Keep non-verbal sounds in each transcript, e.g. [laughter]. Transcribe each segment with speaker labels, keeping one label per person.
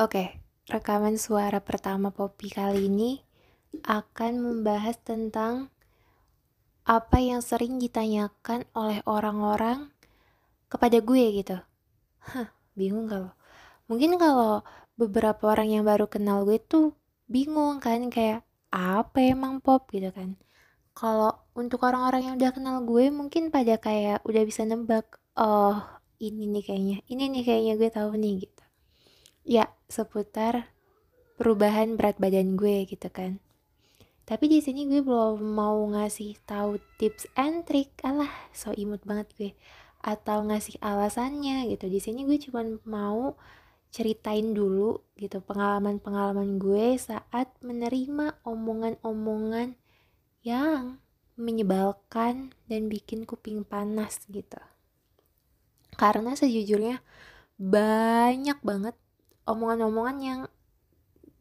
Speaker 1: Oke, rekaman suara pertama Poppy kali ini akan membahas tentang apa yang sering ditanyakan oleh orang-orang kepada gue gitu. Hah, bingung kalau. Mungkin kalau beberapa orang yang baru kenal gue tuh bingung kan kayak apa emang pop gitu kan. Kalau untuk orang-orang yang udah kenal gue mungkin pada kayak udah bisa nebak, oh ini nih kayaknya, ini nih kayaknya gue tahu nih gitu ya seputar perubahan berat badan gue gitu kan. Tapi di sini gue belum mau ngasih tahu tips and trick alah so imut banget gue atau ngasih alasannya gitu. Di sini gue cuma mau ceritain dulu gitu pengalaman-pengalaman gue saat menerima omongan-omongan yang menyebalkan dan bikin kuping panas gitu. Karena sejujurnya banyak banget omongan-omongan yang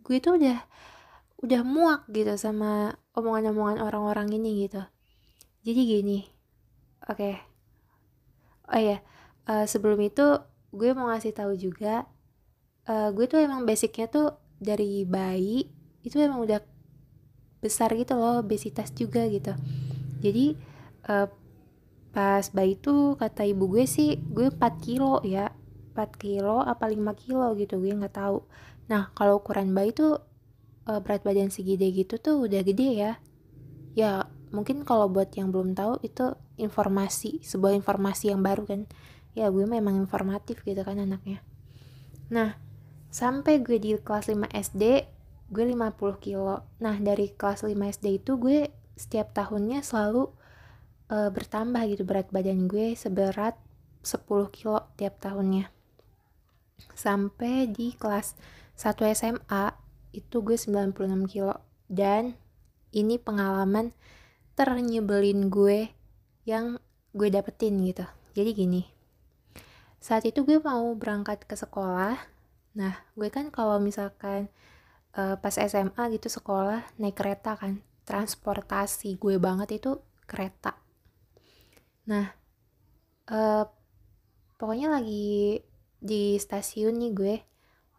Speaker 1: gue tuh udah udah muak gitu sama omongan-omongan orang-orang ini gitu. Jadi gini oke. Okay. oh ya uh, sebelum itu gue mau ngasih tahu juga uh, gue tuh emang basicnya tuh dari bayi itu emang udah besar gitu loh obesitas juga gitu. Jadi uh, pas bayi tuh kata ibu gue sih gue 4 kilo ya 4 kilo apa 5 kilo gitu gue nggak tahu. Nah kalau ukuran bayi tuh uh, berat badan segede gitu tuh udah gede ya. Ya mungkin kalau buat yang belum tahu itu informasi sebuah informasi yang baru kan. Ya gue memang informatif gitu kan anaknya. Nah sampai gue di kelas 5 SD gue 50 kilo. Nah dari kelas 5 SD itu gue setiap tahunnya selalu uh, bertambah gitu berat badan gue seberat 10 kilo tiap tahunnya sampai di kelas 1 SMA itu gue 96 kilo. Dan ini pengalaman ternyebelin gue yang gue dapetin gitu. Jadi gini saat itu gue mau berangkat ke sekolah. Nah gue kan kalau misalkan uh, pas SMA gitu sekolah naik kereta kan transportasi gue banget itu kereta. Nah uh, pokoknya lagi di stasiun nih gue.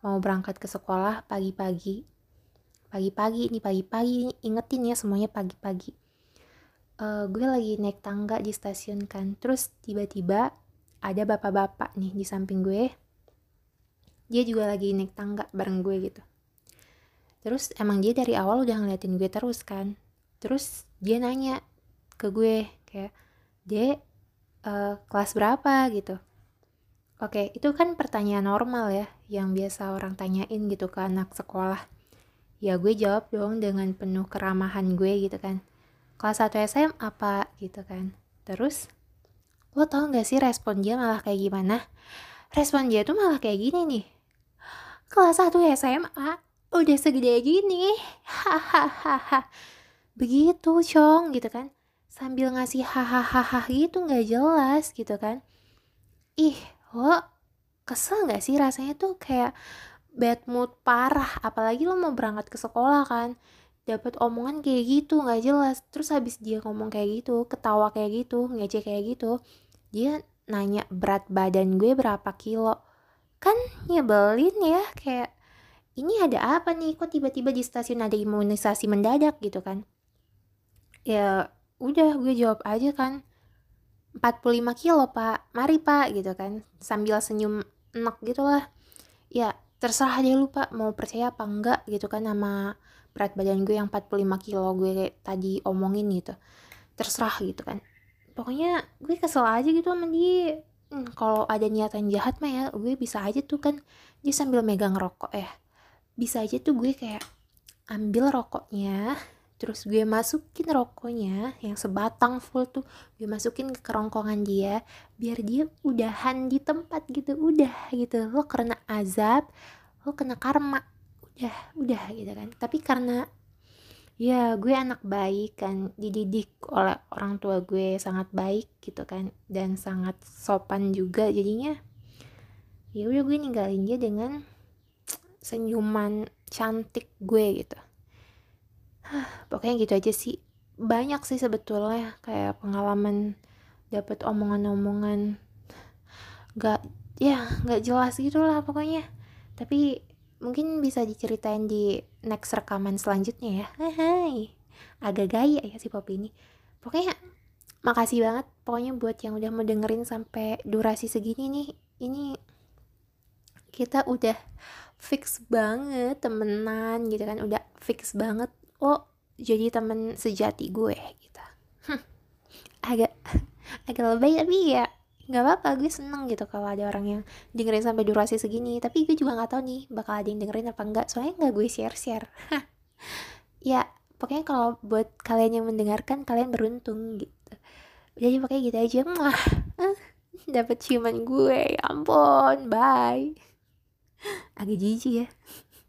Speaker 1: Mau berangkat ke sekolah pagi-pagi. Pagi-pagi ini pagi-pagi. Ingetin ya semuanya pagi-pagi. Uh, gue lagi naik tangga di stasiun kan. Terus tiba-tiba ada bapak-bapak nih di samping gue. Dia juga lagi naik tangga bareng gue gitu. Terus emang dia dari awal udah ngeliatin gue terus kan. Terus dia nanya ke gue kayak dia uh, kelas berapa? gitu Oke, itu kan pertanyaan normal ya, yang biasa orang tanyain gitu ke anak sekolah. Ya gue jawab dong dengan penuh keramahan gue gitu kan. Kelas 1 SM apa gitu kan. Terus, lo tau gak sih respon dia malah kayak gimana? Respon dia tuh malah kayak gini nih. Kelas 1 SMA, udah segede gini. Hahaha. Begitu, Cong, gitu kan. Sambil ngasih hahaha gitu gak jelas gitu kan. Ih, lo kesel gak sih rasanya tuh kayak bad mood parah? Apalagi lo mau berangkat ke sekolah kan dapat omongan kayak gitu nggak jelas. Terus habis dia ngomong kayak gitu ketawa kayak gitu ngecek kayak gitu dia nanya berat badan gue berapa kilo? Kan nyebelin ya kayak ini ada apa nih? Kok tiba-tiba di stasiun ada imunisasi mendadak? Gitu kan. Ya udah gue jawab aja kan 45 kilo pak. Mari pak gitu kan. Sambil senyum enak gitu lah ya terserah deh lu pak mau percaya apa enggak gitu kan sama berat badan gue yang 45 kilo gue tadi omongin gitu. Terserah gitu kan. Pokoknya gue kesel aja gitu sama dia. Hmm, kalau ada niatan jahat mah ya gue bisa aja tuh kan. Dia sambil megang rokok ya bisa aja tuh gue kayak ambil rokoknya terus gue masukin rokoknya yang sebatang full tuh gue masukin ke kerongkongan dia biar dia udahan di tempat gitu udah gitu. Lo karena azab lo kena karma udah udah gitu kan. Tapi karena ya gue anak baik kan dididik oleh orang tua gue sangat baik gitu kan dan sangat sopan juga. Jadinya ya udah gue ninggalin dia dengan senyuman cantik gue gitu pokoknya gitu aja sih. Banyak sih sebetulnya kayak pengalaman dapat omongan-omongan. Gak ya nggak jelas gitu lah pokoknya. Tapi mungkin bisa diceritain di next rekaman selanjutnya ya. Hai agak gaya ya si Poppy ini. Pokoknya makasih banget pokoknya buat yang udah mau dengerin sampai durasi segini nih. Ini kita udah fix banget temenan gitu kan. Udah fix banget oh jadi temen sejati gue gitu. Agak [laughs] agak lebay tapi ya nggak apa-apa gue seneng gitu kalau ada orang yang dengerin sampai durasi segini. Tapi gue juga nggak tahu nih bakal ada yang dengerin apa enggak soalnya nggak gue share share ya pokoknya kalau buat kalian yang mendengarkan kalian beruntung gitu. Jadi pokoknya gitu aja. Mah [laughs] dapat ciuman gue. Ya ampun. Bye. Agak jijik ya